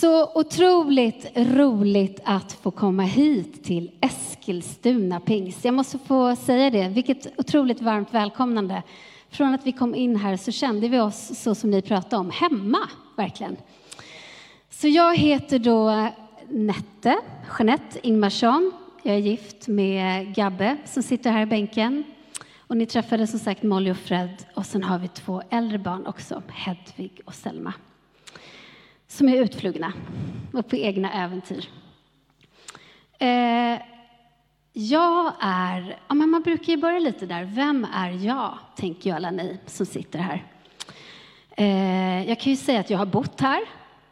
Så otroligt roligt att få komma hit till Eskilstuna pingst. Jag måste få säga det, vilket otroligt varmt välkomnande. Från att vi kom in här så kände vi oss så som ni pratade om, hemma, verkligen. Så jag heter då Nette, Jeanette Ingmarsson. Jag är gift med Gabbe som sitter här i bänken. Och ni träffade som sagt Molly och Fred och sen har vi två äldre barn också, Hedvig och Selma som är utflugna och på egna äventyr. Eh, jag är, ja, men man brukar ju börja lite där, vem är jag, tänker ju alla ni som sitter här. Eh, jag kan ju säga att jag har bott här,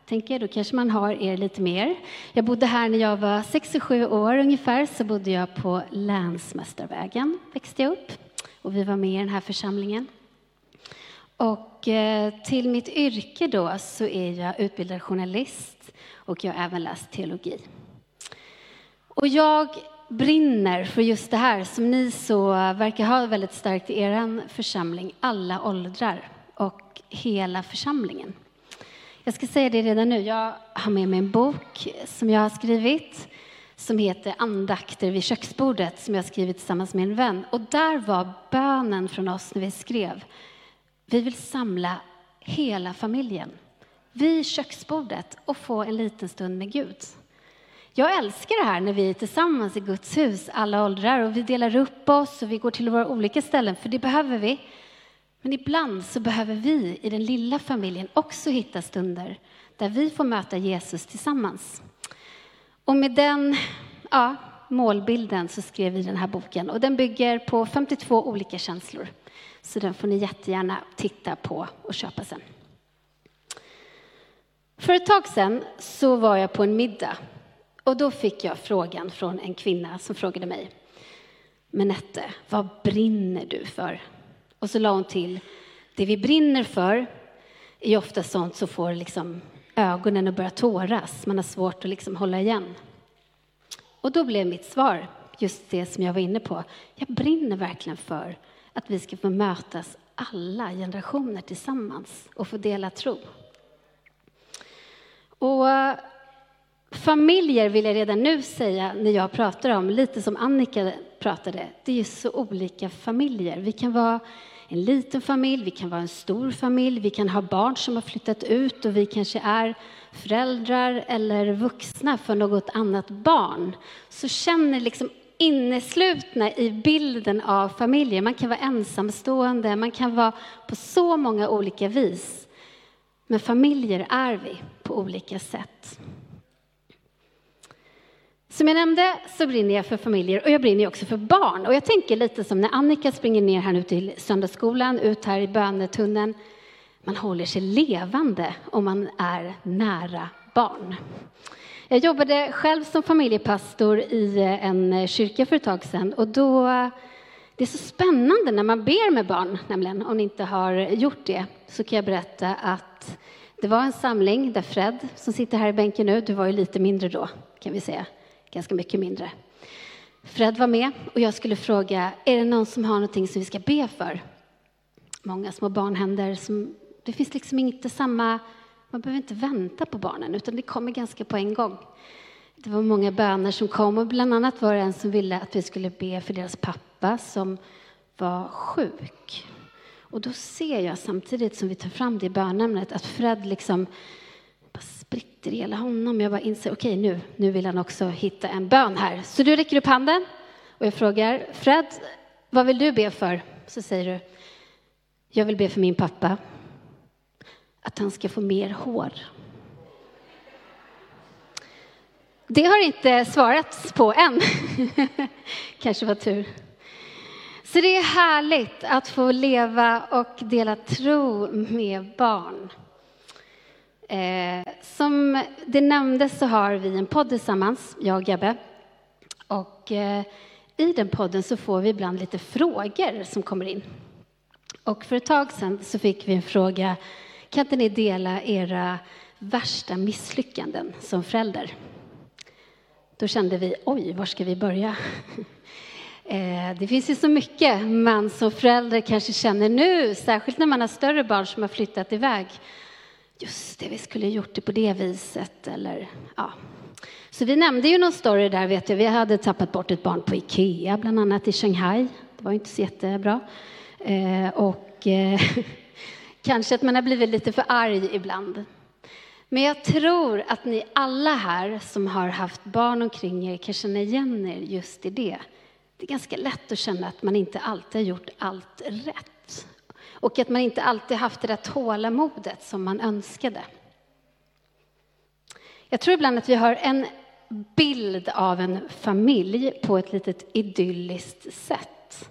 tänker jag, då kanske man har er lite mer. Jag bodde här när jag var 6-7 år ungefär, så bodde jag på Länsmästarvägen, växte jag upp. Och vi var med i den här församlingen. Och eh, till mitt yrke då så är jag utbildad journalist och jag har även läst teologi. Och jag brinner för just det här som ni så verkar ha väldigt starkt i er församling, alla åldrar och hela församlingen. Jag ska säga det redan nu, jag har med mig en bok som jag har skrivit som heter Andakter vid köksbordet som jag har skrivit tillsammans med en vän. Och där var bönen från oss när vi skrev vi vill samla hela familjen vid köksbordet och få en liten stund med Gud. Jag älskar det här när vi är tillsammans i Guds hus, alla åldrar, och vi delar upp oss och vi går till våra olika ställen, för det behöver vi. Men ibland så behöver vi i den lilla familjen också hitta stunder där vi får möta Jesus tillsammans. Och med den ja, målbilden så skrev vi den här boken och den bygger på 52 olika känslor. Så den får ni jättegärna titta på och köpa sen. För ett tag sedan så var jag på en middag och då fick jag frågan från en kvinna som frågade mig. Menette, vad brinner du för? Och så la hon till, det vi brinner för är ofta sånt som får liksom ögonen att börja tåras. Man har svårt att liksom hålla igen. Och då blev mitt svar just det som jag var inne på. Jag brinner verkligen för att vi ska få mötas alla generationer tillsammans och få dela tro. Och eh, familjer vill jag redan nu säga, när jag pratar om, lite som Annika pratade, det är ju så olika familjer. Vi kan vara en liten familj, vi kan vara en stor familj, vi kan ha barn som har flyttat ut och vi kanske är föräldrar eller vuxna för något annat barn. Så känner liksom inneslutna i bilden av familjer. Man kan vara ensamstående, man kan vara på så många olika vis. Men familjer är vi på olika sätt. Som jag nämnde så brinner jag för familjer och jag brinner också för barn. Och jag tänker lite som när Annika springer ner här nu till söndagsskolan, ut här i bönetunneln. Man håller sig levande om man är nära barn. Jag jobbade själv som familjepastor i en kyrka för ett tag sedan och då det är så spännande när man ber med barn, nämligen, om ni inte har gjort det, så kan jag berätta att det var en samling där Fred, som sitter här i bänken nu, du var ju lite mindre då, kan vi säga, ganska mycket mindre. Fred var med och jag skulle fråga, är det någon som har någonting som vi ska be för? Många små barnhänder, som, det finns liksom inte samma man behöver inte vänta på barnen, utan det kommer ganska på en gång. Det var många böner som kom och bland annat var det en som ville att vi skulle be för deras pappa som var sjuk. Och då ser jag samtidigt som vi tar fram det bönämnet att Fred liksom bara spricker hela honom. Jag bara inser, okej okay, nu, nu vill han också hitta en bön här. Så du räcker upp handen och jag frågar, Fred, vad vill du be för? Så säger du, jag vill be för min pappa att han ska få mer hår. Det har inte svarats på än. Kanske var tur. Så det är härligt att få leva och dela tro med barn. Eh, som det nämndes så har vi en podd tillsammans, jag och Gabbe. Och eh, i den podden så får vi ibland lite frågor som kommer in. Och för ett tag sedan så fick vi en fråga kan inte ni dela era värsta misslyckanden som förälder? Då kände vi, oj, var ska vi börja? Eh, det finns ju så mycket man som förälder kanske känner nu, särskilt när man har större barn som har flyttat iväg just det, vi skulle gjort det på det viset. Eller, ja. Så vi nämnde ju någon story där, vet jag. Vi hade tappat bort ett barn på Ikea, bland annat i Shanghai. Det var inte så jättebra. Eh, och eh, kanske att man har blivit lite för arg ibland. Men jag tror att ni alla här som har haft barn omkring er kan känna igen er just i det. Det är ganska lätt att känna att man inte alltid har gjort allt rätt. Och att man inte alltid haft det där tålamodet som man önskade. Jag tror ibland att vi har en bild av en familj på ett litet idylliskt sätt.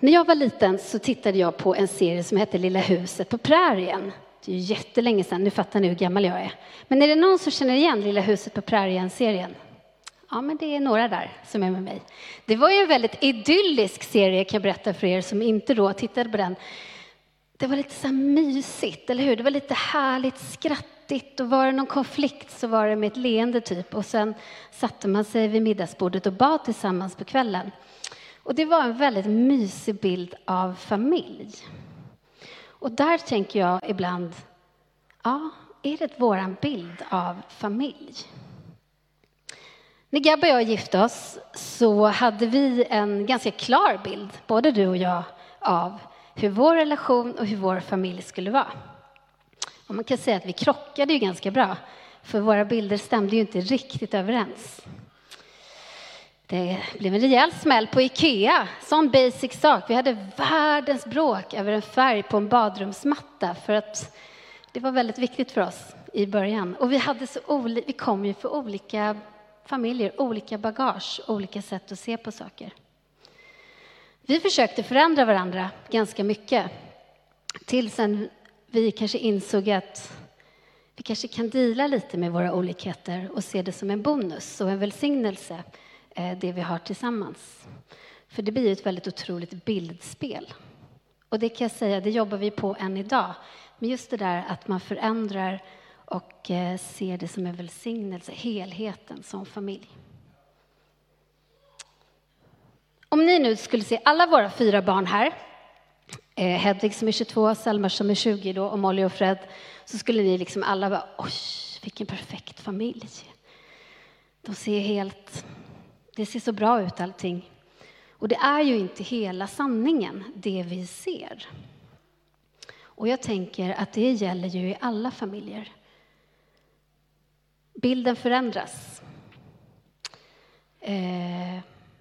När jag var liten så tittade jag på en serie som hette Lilla huset på prärien. Det är ju jättelänge sedan, nu fattar ni hur gammal jag är. Men är det någon som känner igen Lilla huset på prärien-serien? Ja, men det är några där som är med mig. Det var ju en väldigt idyllisk serie kan jag berätta för er som inte då tittade på den. Det var lite så mysigt, eller hur? Det var lite härligt, skrattigt och var det någon konflikt så var det med ett leende typ och sen satte man sig vid middagsbordet och bad tillsammans på kvällen. Och det var en väldigt mysig bild av familj. Och där tänker jag ibland, ja, är det vår bild av familj? När Gabbe och jag gifte oss så hade vi en ganska klar bild, både du och jag, av hur vår relation och hur vår familj skulle vara. Och man kan säga att vi krockade ju ganska bra, för våra bilder stämde ju inte riktigt överens. Det blev en rejäl smäll på Ikea, sån basic sak. Vi hade världens bråk över en färg på en badrumsmatta för att det var väldigt viktigt för oss i början. Och vi, hade så oli- vi kom ju för olika familjer, olika bagage, olika sätt att se på saker. Vi försökte förändra varandra ganska mycket tills vi kanske insåg att vi kanske kan dela lite med våra olikheter och se det som en bonus och en välsignelse, eh, det vi har tillsammans. För det blir ett väldigt otroligt bildspel. Och det kan jag säga, det jobbar vi på än idag. Men just det där att man förändrar och eh, ser det som en välsignelse, helheten som familj. Om ni nu skulle se alla våra fyra barn här, eh, Hedvig som är 22, Selma som är 20 då, och Molly och Fred, så skulle ni liksom alla bara, oj, vilken perfekt familj. De ser helt, det ser så bra ut allting. Och det är ju inte hela sanningen, det vi ser. Och jag tänker att det gäller ju i alla familjer. Bilden förändras. Eh,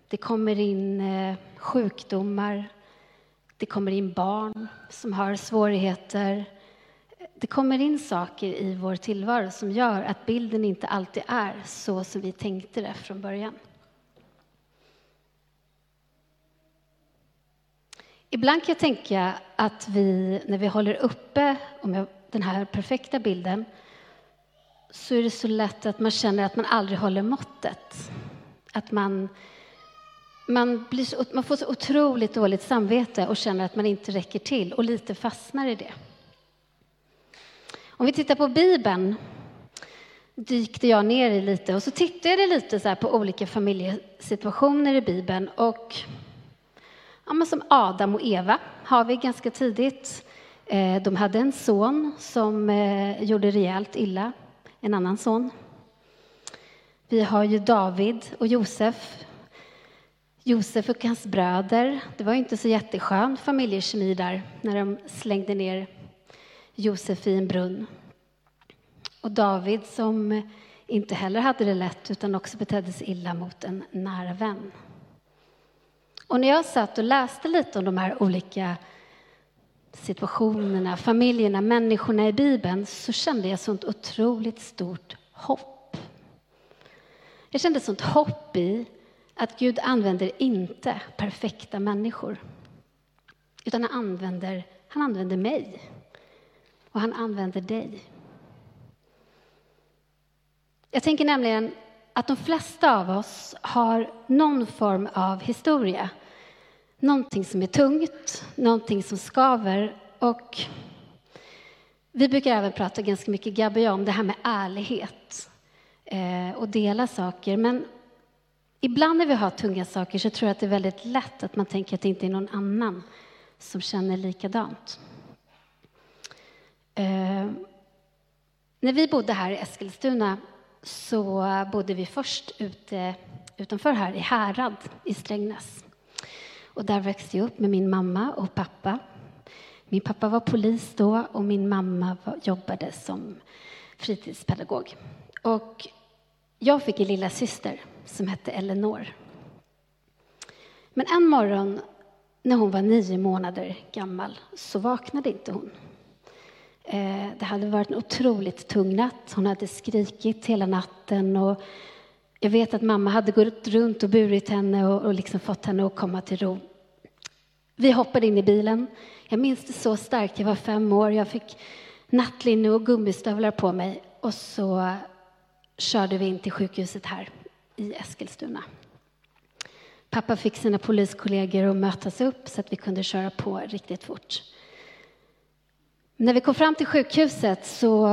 det kommer in eh, sjukdomar, det kommer in barn som har svårigheter. Det kommer in saker i vår tillvaro som gör att bilden inte alltid är så som vi tänkte det från början. Ibland kan jag tänka att vi, när vi håller uppe den här perfekta bilden, så är det så lätt att man känner att man aldrig håller måttet. Att man, man, blir så, man får så otroligt dåligt samvete och känner att man inte räcker till och lite fastnar i det. Om vi tittar på Bibeln dykte jag ner i lite och så tittade jag lite så på olika familjesituationer i Bibeln och ja, men som Adam och Eva har vi ganska tidigt. Eh, de hade en son som eh, gjorde rejält illa en annan son. Vi har ju David och Josef. Josef och hans bröder. Det var inte så jätteskön familjekemi där när de slängde ner Josef i en brunn. Och David som inte heller hade det lätt utan också betedde sig illa mot en nära vän. Och när jag satt och läste lite om de här olika situationerna, familjerna, människorna i Bibeln så kände jag sånt otroligt stort hopp. Jag kände sånt hopp i att Gud använder inte perfekta människor. Utan han använder, han använder mig. Och han använder dig. Jag tänker nämligen att de flesta av oss har någon form av historia någonting som är tungt, någonting som skaver. Och vi brukar även prata ganska mycket, Gabby om det här med ärlighet eh, och dela saker. Men ibland när vi har tunga saker så tror jag att det är väldigt lätt att man tänker att det inte är någon annan som känner likadant. Eh, när vi bodde här i Eskilstuna så bodde vi först ute, utanför här i Härad i Strängnäs. Och där växte jag upp med min mamma och pappa. Min pappa var polis då och min mamma var, jobbade som fritidspedagog. Och jag fick en lilla syster som hette Eleanor. Men en morgon när hon var nio månader gammal så vaknade inte hon. Eh, det hade varit en otroligt tung natt. Hon hade skrikit hela natten. Och jag vet att mamma hade gått runt och burit henne och, och liksom fått henne att komma till ro. Vi hoppade in i bilen. Jag minns det så starkt. Jag var fem år. Jag fick nattlinne och gummistövlar på mig. Och så körde vi in till sjukhuset här i Eskilstuna. Pappa fick sina poliskollegor att mötas upp så att vi kunde köra på riktigt fort. När vi kom fram till sjukhuset så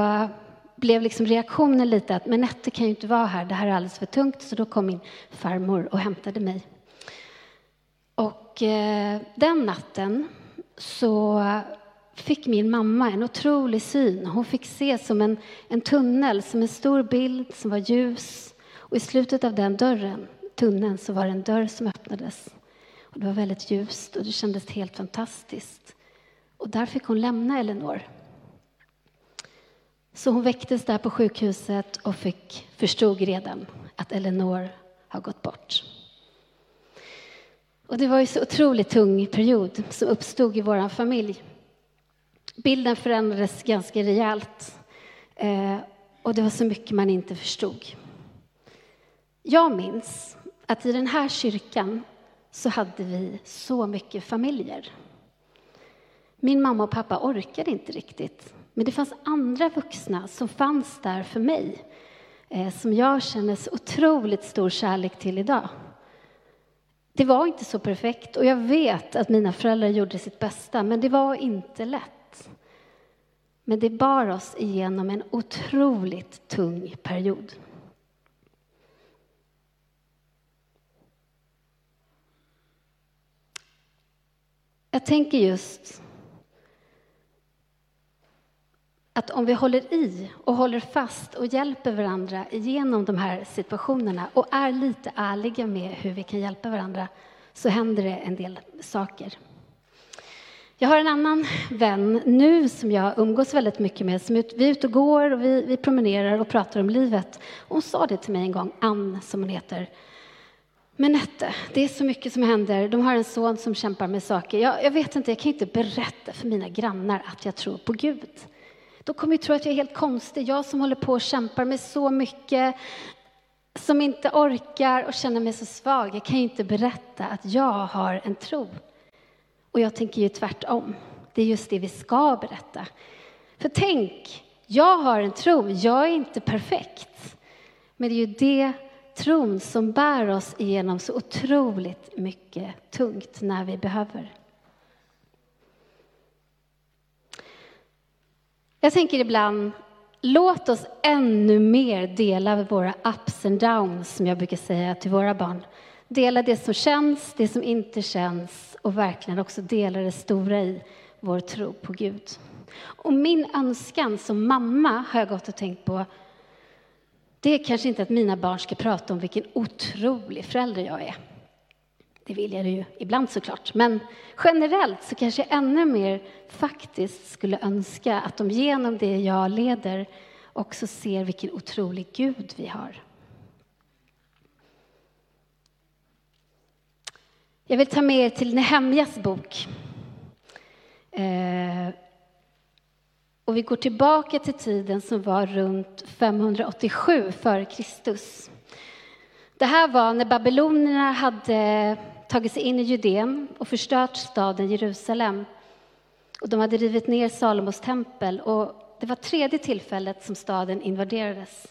blev liksom reaktionen lite att men Nette kan ju inte vara här, det här är alldeles för tungt. Så då kom min farmor och hämtade mig. Och eh, den natten så fick min mamma en otrolig syn. Hon fick se som en, en tunnel, som en stor bild som var ljus. Och i slutet av den dörren, tunneln, så var det en dörr som öppnades. Och det var väldigt ljust och det kändes helt fantastiskt. Och där fick hon lämna Elinor. Så hon väcktes där på sjukhuset och fick, förstod redan att Eleanor har gått bort. Och det var ju så otroligt tung period som uppstod i vår familj. Bilden förändrades ganska rejält eh, och det var så mycket man inte förstod. Jag minns att i den här kyrkan så hade vi så mycket familjer. Min mamma och pappa orkade inte riktigt, men det fanns andra vuxna som fanns där för mig eh, som jag känner så otroligt stor kärlek till idag. Det var inte så perfekt och jag vet att mina föräldrar gjorde sitt bästa, men det var inte lätt. Men det bar oss igenom en otroligt tung period. Jag tänker just att om vi håller i och håller fast och hjälper varandra genom de här situationerna och är lite ärliga med hur vi kan hjälpa varandra så händer det en del saker. Jag har en annan vän nu som jag umgås väldigt mycket med. Som vi är ute och går och vi, vi promenerar och pratar om livet. hon sa det till mig en gång, Ann som hon heter. Men Nette, det är så mycket som händer. De har en son som kämpar med saker. Jag, jag vet inte, jag kan inte berätta för mina grannar att jag tror på Gud. Då kommer vi tro att jag är helt konstig. Jag som håller på och kämpar med så mycket, som inte orkar och känner mig så svag. Jag kan ju inte berätta att jag har en tro. Och jag tänker ju tvärtom. Det är just det vi ska berätta. För tänk, jag har en tro. Jag är inte perfekt. Men det är ju det tron som bär oss igenom så otroligt mycket tungt när vi behöver. Jag tänker ibland, låt oss ännu mer dela våra ups and downs, som jag brukar säga till våra barn. Dela det som känns, det som inte känns och verkligen också dela det stora i vår tro på Gud. Och min önskan som mamma har jag gått och tänkt på, det är kanske inte att mina barn ska prata om vilken otrolig förälder jag är. Det vill jag ju ibland såklart. Men generellt så kanske jag ännu mer faktiskt skulle önska att de genom det jag leder också ser vilken otrolig Gud vi har. Jag vill ta med er till Nehemjas bok. Eh, och vi går tillbaka till tiden som var runt 587 f.Kr. Det här var när babylonierna hade tagit sig in i Judeen och förstört staden Jerusalem. Och de hade rivit ner Salomos tempel. Och det var tredje tillfället som staden invaderades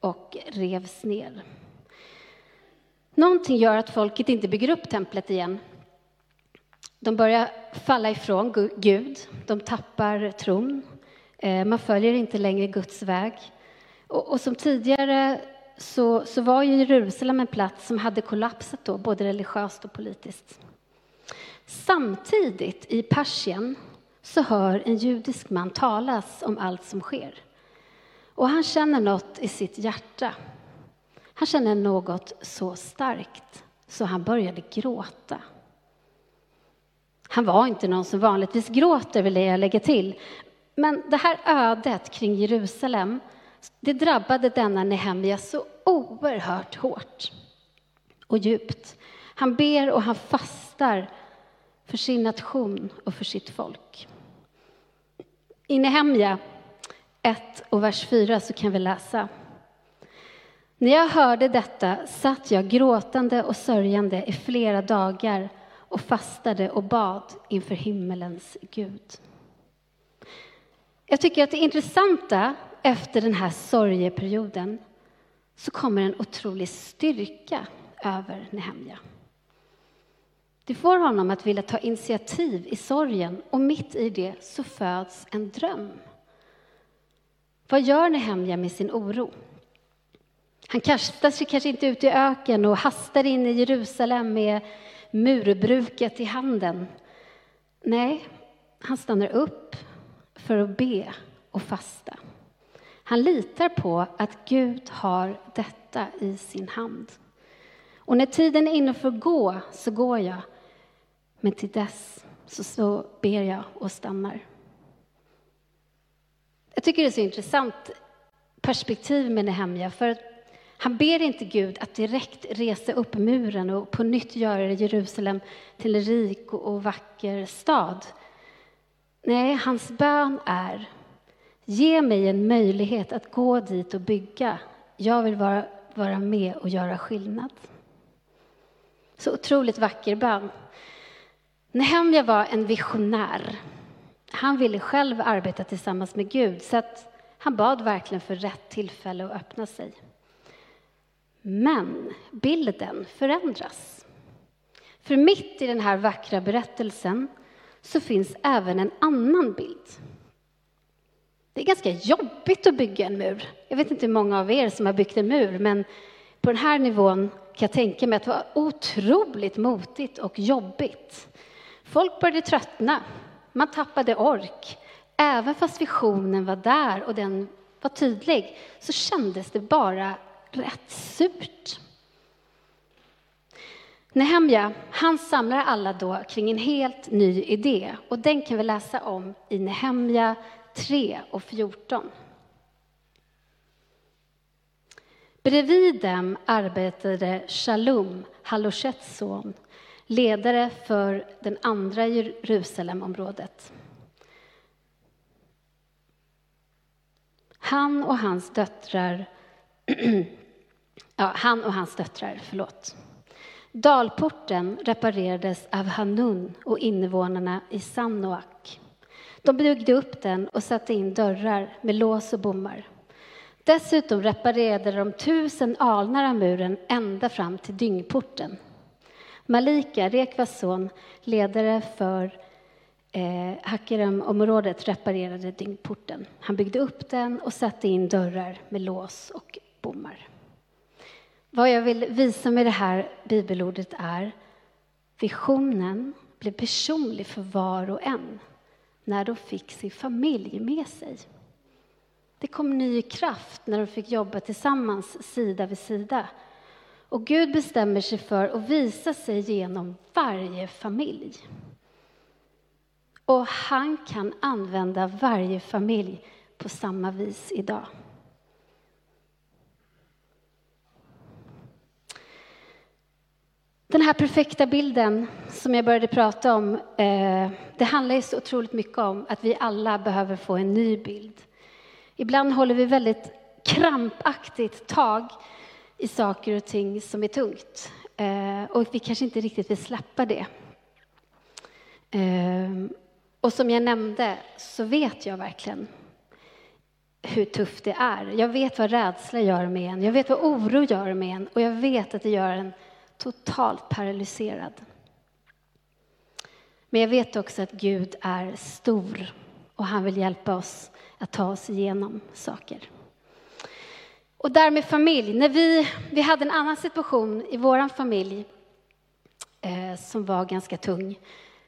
och revs ner. Någonting gör att folket inte bygger upp templet igen. De börjar falla ifrån Gud, de tappar tron. Eh, man följer inte längre Guds väg. Och, och som tidigare så, så var Jerusalem en plats som hade kollapsat då, både religiöst och politiskt. Samtidigt i Persien så hör en judisk man talas om allt som sker. Och han känner något i sitt hjärta. Han känner något så starkt så han började gråta. Han var inte någon som vanligtvis gråter, vill jag lägga till. Men det här ödet kring Jerusalem, det drabbade denna Nehemja så oerhört hårt och djupt. Han ber och han fastar för sin nation och för sitt folk. I Nehemja 1 och vers 4 så kan vi läsa. När jag hörde detta satt jag gråtande och sörjande i flera dagar och fastade och bad inför himmelens Gud. Jag tycker att det intressanta efter den här sorgeperioden så kommer en otrolig styrka över Nehemja. Det får honom att vilja ta initiativ i sorgen och mitt i det så föds en dröm. Vad gör Nehemja med sin oro? Han kastar sig kanske inte ut i öken och hastar in i Jerusalem med murbruket i handen. Nej, han stannar upp för att be och fasta. Han litar på att Gud har detta i sin hand. Och när tiden är inne för att gå, så går jag. Men till dess så, så ber jag och stannar. Jag tycker det är så intressant perspektiv med Nehemja, för han ber inte Gud att direkt resa upp muren och på nytt göra Jerusalem till en rik och vacker stad. Nej, hans bön är Ge mig en möjlighet att gå dit och bygga. Jag vill vara, vara med och göra skillnad. Så otroligt vacker bön. Nehemja var en visionär. Han ville själv arbeta tillsammans med Gud, så att han bad verkligen för rätt tillfälle att öppna sig. Men bilden förändras. För mitt i den här vackra berättelsen så finns även en annan bild. Det är ganska jobbigt att bygga en mur. Jag vet inte hur många av er som har byggt en mur, men på den här nivån kan jag tänka mig att det var otroligt motigt och jobbigt. Folk började tröttna, man tappade ork. Även fast visionen var där och den var tydlig så kändes det bara rätt surt. Nehemja, han samlar alla då kring en helt ny idé och den kan vi läsa om i Nehemja 3 och 14. Bredvid dem arbetade Shalom, Haloshets son, ledare för den andra Jerusalemområdet. Han och hans döttrar ja, han och hans döttrar, förlåt. Dalporten reparerades av Hanun och invånarna i Sanoak. De byggde upp den och satte in dörrar med lås och bommar. Dessutom reparerade de tusen alnar av muren ända fram till dyngporten. Malika, Rekvas son, ledare för eh, Hakerem-området, reparerade dyngporten. Han byggde upp den och satte in dörrar med lås och bommar. Vad jag vill visa med det här bibelordet är visionen blir personlig för var och en när de fick sin familj med sig. Det kom ny kraft när de fick jobba tillsammans sida vid sida. Och Gud bestämmer sig för att visa sig genom varje familj. Och han kan använda varje familj på samma vis idag. Den här perfekta bilden som jag började prata om, eh, det handlar ju så otroligt mycket om att vi alla behöver få en ny bild. Ibland håller vi väldigt krampaktigt tag i saker och ting som är tungt. Eh, och vi kanske inte riktigt vill släppa det. Eh, och som jag nämnde så vet jag verkligen hur tufft det är. Jag vet vad rädsla gör med en, jag vet vad oro gör med en och jag vet att det gör en totalt paralyserad. Men jag vet också att Gud är stor och han vill hjälpa oss att ta oss igenom saker. Och där med familj, när vi, vi hade en annan situation i vår familj eh, som var ganska tung.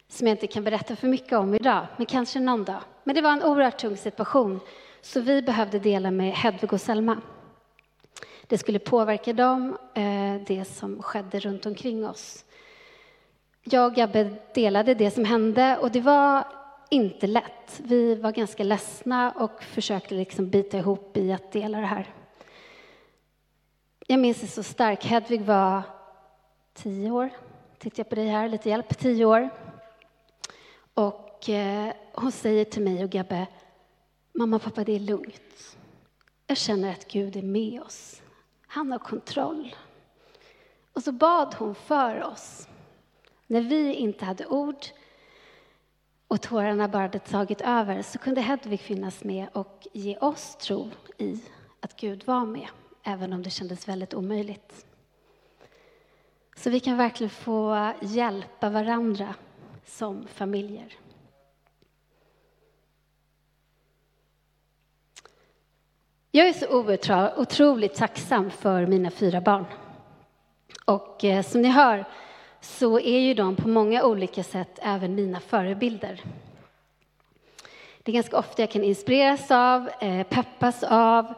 som jag inte kan berätta för mycket om idag, men kanske någon dag. Men det var en oerhört tung situation, så vi behövde dela med Hedvig och Selma. Det skulle påverka dem, eh, det som skedde runt omkring oss. Jag och Gabbe delade det som hände och det var inte lätt. Vi var ganska ledsna och försökte liksom bita ihop i att dela det här. Jag minns det så starkt. Hedvig var tio år. Tittar jag på dig här, lite hjälp. Tio år. Och eh, hon säger till mig och Gabbe, mamma och pappa, det är lugnt. Jag känner att Gud är med oss. Han har kontroll. Och så bad hon för oss. När vi inte hade ord och tårarna bara hade tagit över så kunde Hedvig finnas med och ge oss tro i att Gud var med, även om det kändes väldigt omöjligt. Så vi kan verkligen få hjälpa varandra som familjer. Jag är så otroligt tacksam för mina fyra barn. Och eh, som ni hör så är ju de på många olika sätt även mina förebilder. Det är ganska ofta jag kan inspireras av, eh, peppas av,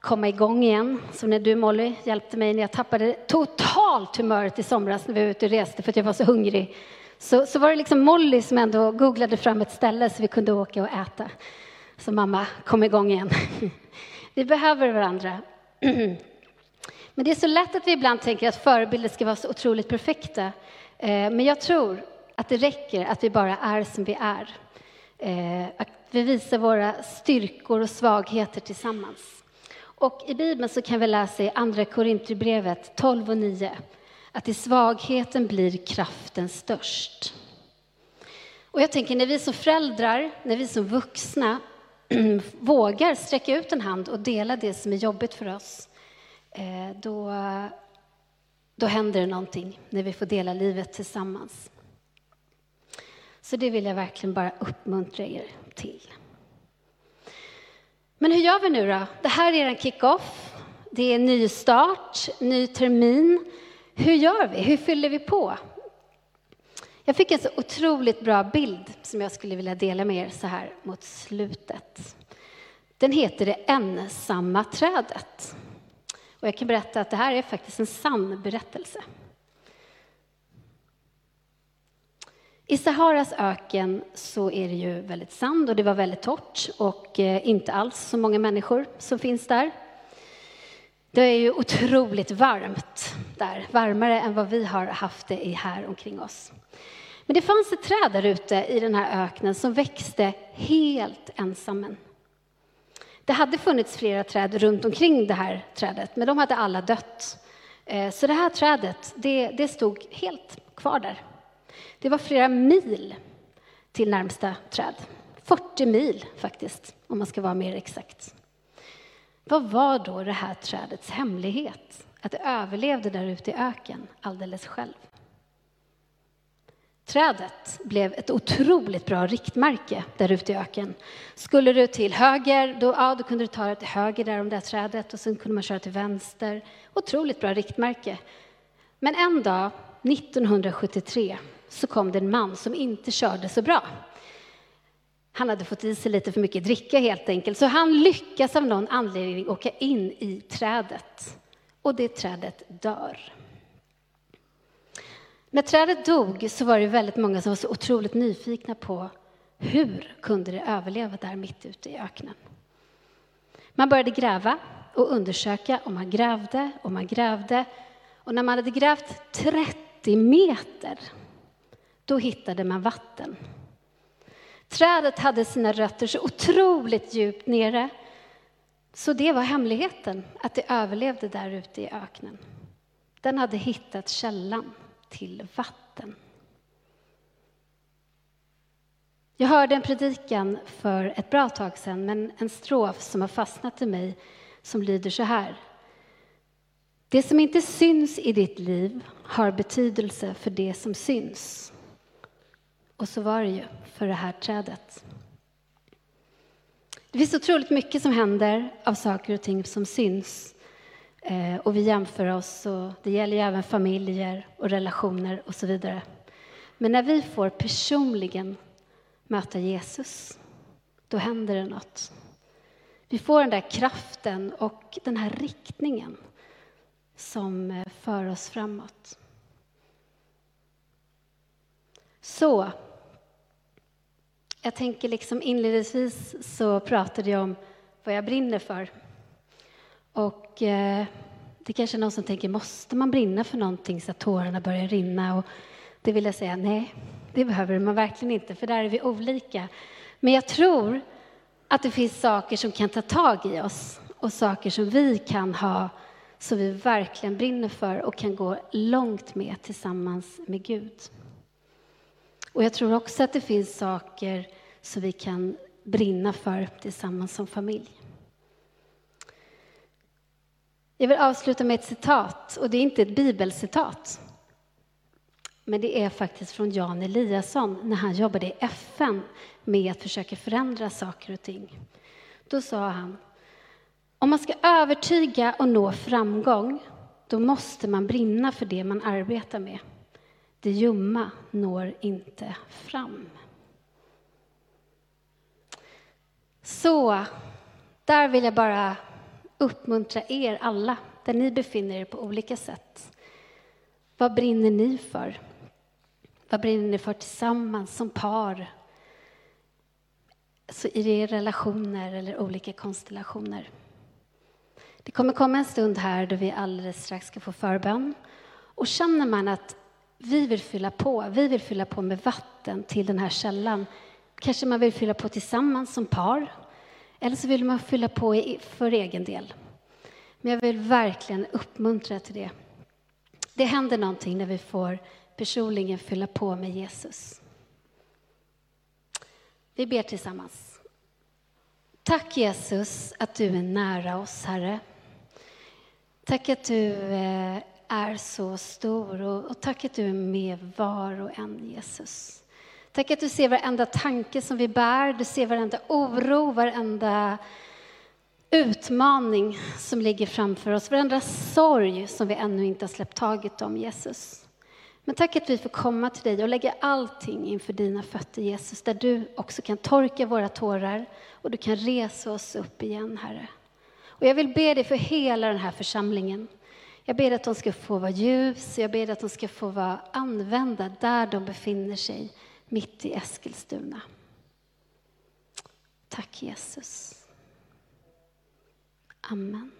komma igång igen. Som när du Molly hjälpte mig när jag tappade totalt humöret i somras när vi var ute och reste för att jag var så hungrig. Så, så var det liksom Molly som ändå googlade fram ett ställe så vi kunde åka och äta. Så mamma kom igång igen. Vi behöver varandra. Men det är så lätt att vi ibland tänker att förebilder ska vara så otroligt perfekta. Eh, men jag tror att det räcker att vi bara är som vi är. Eh, att vi visar våra styrkor och svagheter tillsammans. Och i Bibeln så kan vi läsa i Andra Korinthierbrevet 12 och 9 att i svagheten blir kraften störst. Och jag tänker när vi som föräldrar, när vi som vuxna vågar sträcka ut en hand och dela det som är jobbigt för oss, eh, då, då händer det någonting när vi får dela livet tillsammans. Så det vill jag verkligen bara uppmuntra er till. Men hur gör vi nu då? Det här är en kick-off. Det är ny start, ny termin. Hur gör vi? Hur fyller vi på? Jag fick en så otroligt bra bild som jag skulle vilja dela med er så här mot slutet. Den heter Det ensamma trädet. Och jag kan berätta att det här är faktiskt en sann berättelse. I Saharas öken så är det ju väldigt sand och det var väldigt torrt och eh, inte alls så många människor som finns där. Det är ju otroligt varmt där, varmare än vad vi har haft det här omkring oss. Men det fanns ett träd där ute i den här öknen som växte helt ensam. Det hade funnits flera träd runt omkring det här trädet, men de hade alla dött. Eh, så det här trädet, det, det stod helt kvar där. Det var flera mil till närmsta träd. 40 mil faktiskt, om man ska vara mer exakt. Vad var då det här trädets hemlighet? Att det överlevde där ute i öken alldeles själv. Trädet blev ett otroligt bra riktmärke där ute i öken. Skulle du till höger, då, ja, då kunde du ta dig till höger där om det trädet och sen kunde man köra till vänster. Otroligt bra riktmärke. Men en dag, 1973, så kom det en man som inte körde så bra. Han hade fått i sig lite för mycket dricka helt enkelt, så han lyckas av någon anledning åka in i trädet. Och det trädet dör. När trädet dog så var det väldigt många som var så otroligt nyfikna på hur kunde det överleva där mitt ute i öknen. Man började gräva och undersöka och man grävde och man grävde. Och när man hade grävt 30 meter, då hittade man vatten. Trädet hade sina rötter så otroligt djupt nere. Så det var hemligheten, att det överlevde där ute i öknen. Den hade hittat källan till vatten. Jag hörde en predikan för ett bra tag sedan, men en strof som har fastnat i mig som lyder så här. Det som inte syns i ditt liv har betydelse för det som syns. Och så var det ju för det här trädet. Det finns otroligt mycket som händer av saker och ting som syns. Eh, och vi jämför oss, och det gäller ju även familjer och relationer och så vidare. Men när vi får personligen möta Jesus, då händer det något. Vi får den där kraften och den här riktningen som eh, för oss framåt. Så, jag tänker liksom inledningsvis så pratade jag om vad jag brinner för. Och eh, det kanske är någon som tänker, måste man brinna för någonting så att tårarna börjar rinna? Och det vill jag säga, nej, det behöver man verkligen inte, för där är vi olika. Men jag tror att det finns saker som kan ta tag i oss och saker som vi kan ha som vi verkligen brinner för och kan gå långt med tillsammans med Gud. Och jag tror också att det finns saker som vi kan brinna för tillsammans som familj. Jag vill avsluta med ett citat, och det är inte ett bibelcitat. Men det är faktiskt från Jan Eliasson när han jobbade i FN med att försöka förändra saker och ting. Då sa han, om man ska övertyga och nå framgång, då måste man brinna för det man arbetar med. Det ljumma når inte fram. Så, där vill jag bara uppmuntra er alla, där ni befinner er på olika sätt. Vad brinner ni för? Vad brinner ni för tillsammans som par? Så I era relationer eller olika konstellationer. Det kommer komma en stund här då vi alldeles strax ska få förbön. Och känner man att vi vill fylla på, vi vill fylla på med vatten till den här källan. Kanske man vill fylla på tillsammans som par, eller så vill man fylla på för egen del. Men jag vill verkligen uppmuntra till det. Det händer någonting när vi får personligen fylla på med Jesus. Vi ber tillsammans. Tack Jesus att du är nära oss, Herre. Tack att du eh, är så stor och tack att du är med var och en, Jesus. Tack att du ser varenda tanke som vi bär, du ser varenda oro, varenda utmaning som ligger framför oss, varenda sorg som vi ännu inte har släppt taget om, Jesus. Men tack att vi får komma till dig och lägga allting inför dina fötter, Jesus, där du också kan torka våra tårar och du kan resa oss upp igen, Herre. Och jag vill be dig för hela den här församlingen. Jag ber att de ska få vara ljus, jag ber att de ska få vara använda där de befinner sig, mitt i Eskilstuna. Tack Jesus. Amen.